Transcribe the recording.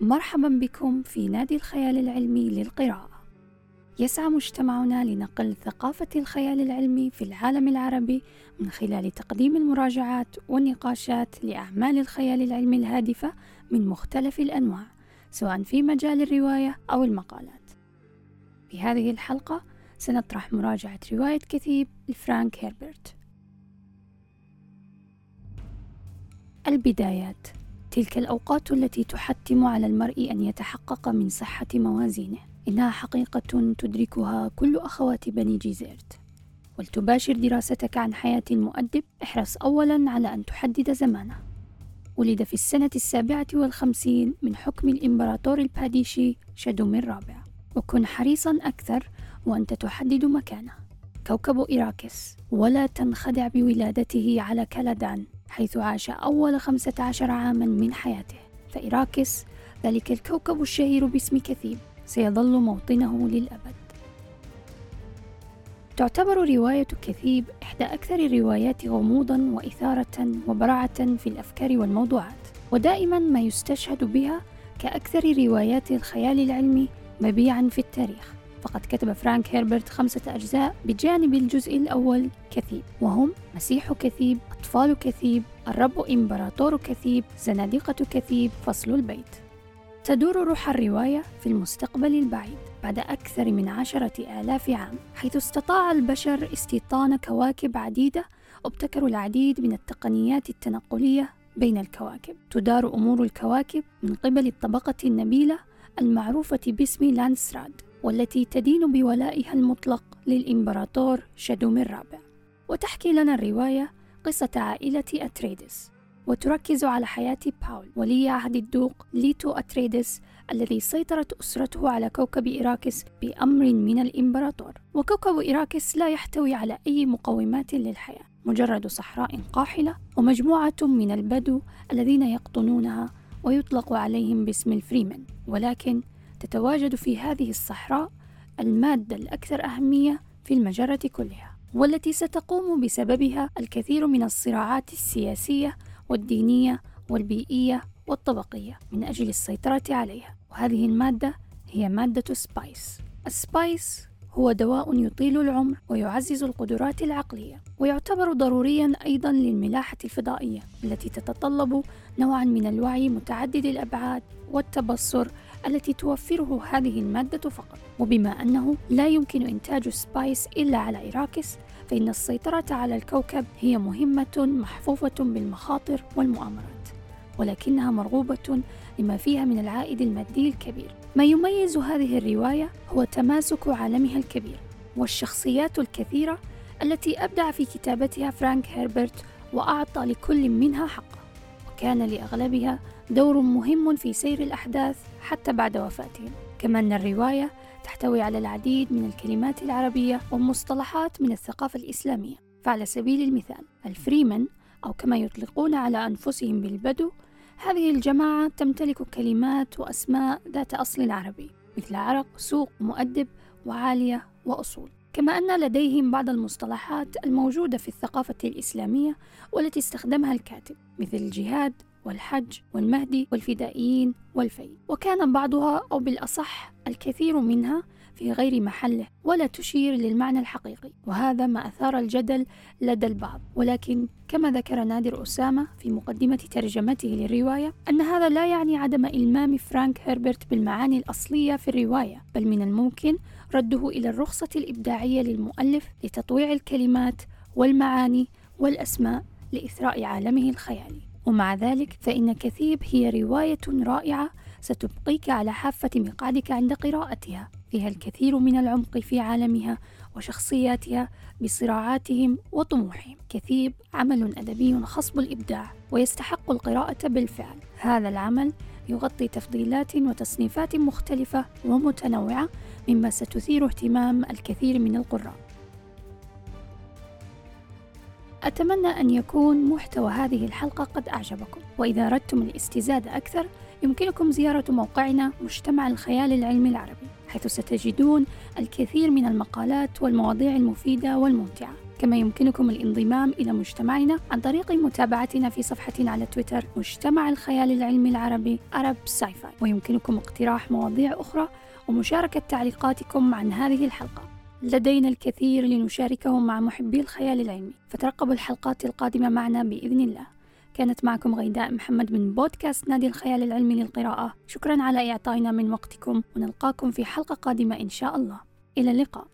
مرحبا بكم في نادي الخيال العلمي للقراءة. يسعى مجتمعنا لنقل ثقافة الخيال العلمي في العالم العربي من خلال تقديم المراجعات والنقاشات لأعمال الخيال العلمي الهادفة من مختلف الأنواع، سواء في مجال الرواية أو المقالات. في هذه الحلقة سنطرح مراجعة رواية كثيب لفرانك هيربرت. البدايات تلك الأوقات التي تحتم على المرء أن يتحقق من صحة موازينه. إنها حقيقة تدركها كل أخوات بني جيزيرت. ولتباشر دراستك عن حياة المؤدب احرص أولا على أن تحدد زمانه. ولد في السنة السابعة والخمسين من حكم الإمبراطور الباديشي شادام الرابع. وكن حريصا أكثر وأنت تحدد مكانه. كوكب إيراكس ولا تنخدع بولادته على كالادان حيث عاش أول خمسة عشر عاما من حياته. فإيراكس ذلك الكوكب الشهير باسم كثيب سيظل موطنه للأبد. تعتبر رواية كثيب إحدى أكثر الروايات غموضا وإثارة وبراعة في الأفكار والموضوعات ودائما ما يستشهد بها كأكثر روايات الخيال العلمي مبيعا في التاريخ. فقد كتب فرانك هيربرت خمسة أجزاء بجانب الجزء الأول كثيب وهم مسيح كثيب أطفال كثيب الرب إمبراطور كثيب زنادقة كثيب فصل البيت. تدور روح الرواية في المستقبل البعيد بعد أكثر من عشرة آلاف عام حيث استطاع البشر استيطان كواكب عديدة وابتكروا العديد من التقنيات التنقلية بين الكواكب. تدار أمور الكواكب من قبل الطبقة النبيلة المعروفة باسم لانستراد والتي تدين بولائها المطلق للإمبراطور شادوم الرابع. وتحكي لنا الرواية قصة عائلة أتريدس. وتركز على حياة باول ولي عهد الدوق ليتو أتريدس الذي سيطرت أسرته على كوكب إيراكس بأمر من الإمبراطور. وكوكب إيراكس لا يحتوي على أي مقومات للحياة مجرد صحراء قاحلة ومجموعة من البدو الذين يقطنونها ويطلق عليهم باسم الفريمن. ولكن تتواجد في هذه الصحراء المادة الأكثر أهمية في المجرة كلها والتي ستقوم بسببها الكثير من الصراعات السياسية والدينية والبيئية والطبقية من أجل السيطرة عليها. وهذه المادة هي مادة spice ال spice هو دواء يطيل العمر ويعزز القدرات العقلية ويعتبر ضروريا أيضا للملاحة الفضائية التي تتطلب نوعا من الوعي متعدد الأبعاد والتبصر التي توفره هذه المادة فقط. وبما أنه لا يمكن إنتاج spice إلا على إيراكس فإن السيطرة على الكوكب هي مهمة محفوفة بالمخاطر والمؤامرات. ولكنها مرغوبة لما فيها من العائد المادي الكبير. ما يميز هذه الرواية هو تماسك عالمها الكبير والشخصيات الكثيرة التي أبدع في كتابتها فرانك هيربرت وأعطى لكل منها حقه وكان لأغلبها دور مهم في سير الأحداث حتى بعد وفاتهم. كما أن الرواية تحتوي على العديد من الكلمات العربية ومصطلحات من الثقافة الإسلامية. فعلى سبيل المثال الفريمن أو كما يطلقون على أنفسهم بالبدو هذه الجماعة تمتلك كلمات وأسماء ذات أصل عربي مثل عرق، سوق، مؤدب، وعالية وأصول. كما أن لديهم بعض المصطلحات الموجودة في الثقافة الإسلامية والتي استخدمها الكاتب مثل الجهاد والحج والمهدي والفدائيين والفي وكان بعضها أو بالأصح الكثير منها في غير محله ولا تشير للمعنى الحقيقي وهذا ما أثار الجدل لدى البعض. ولكن كما ذكر نادر أسامة في مقدمة ترجمته للرواية أن هذا لا يعني عدم إلمام فرانك هربرت بالمعاني الأصلية في الرواية بل من الممكن رده إلى الرخصة الإبداعية للمؤلف لتطويع الكلمات والمعاني والأسماء لإثراء عالمه الخيالي. ومع ذلك فإن كثيب هي رواية رائعة ستبقيك على حافة مقعدك عند قراءتها. فيها الكثير من العمق في عالمها وشخصياتها بصراعاتهم وطموحهم. كثيب عمل أدبي خصب الإبداع ويستحق القراءة بالفعل. هذا العمل يغطي تفضيلات وتصنيفات مختلفة ومتنوعة مما ستثير اهتمام الكثير من القراء. أتمنى أن يكون محتوى هذه الحلقة قد أعجبكم. وإذا أردتم الاستزادة أكثر يمكنكم زيارة موقعنا مجتمع الخيال العلمي العربي حيث ستجدون الكثير من المقالات والمواضيع المفيدة والممتعة. كما يمكنكم الانضمام إلى مجتمعنا عن طريق متابعتنا في صفحتنا على تويتر مجتمع الخيال العلمي العربي عرب سايفاي ويمكنكم اقتراح مواضيع أخرى ومشاركة تعليقاتكم عن هذه الحلقة. لدينا الكثير لنشاركه مع محبي الخيال العلمي. فترقبوا الحلقات القادمة معنا بإذن الله. كانت معكم غيداء محمد من بودكاست نادي الخيال العلمي للقراءة. شكرا على إعطائنا من وقتكم. ونلقاكم في حلقة قادمة إن شاء الله. إلى اللقاء.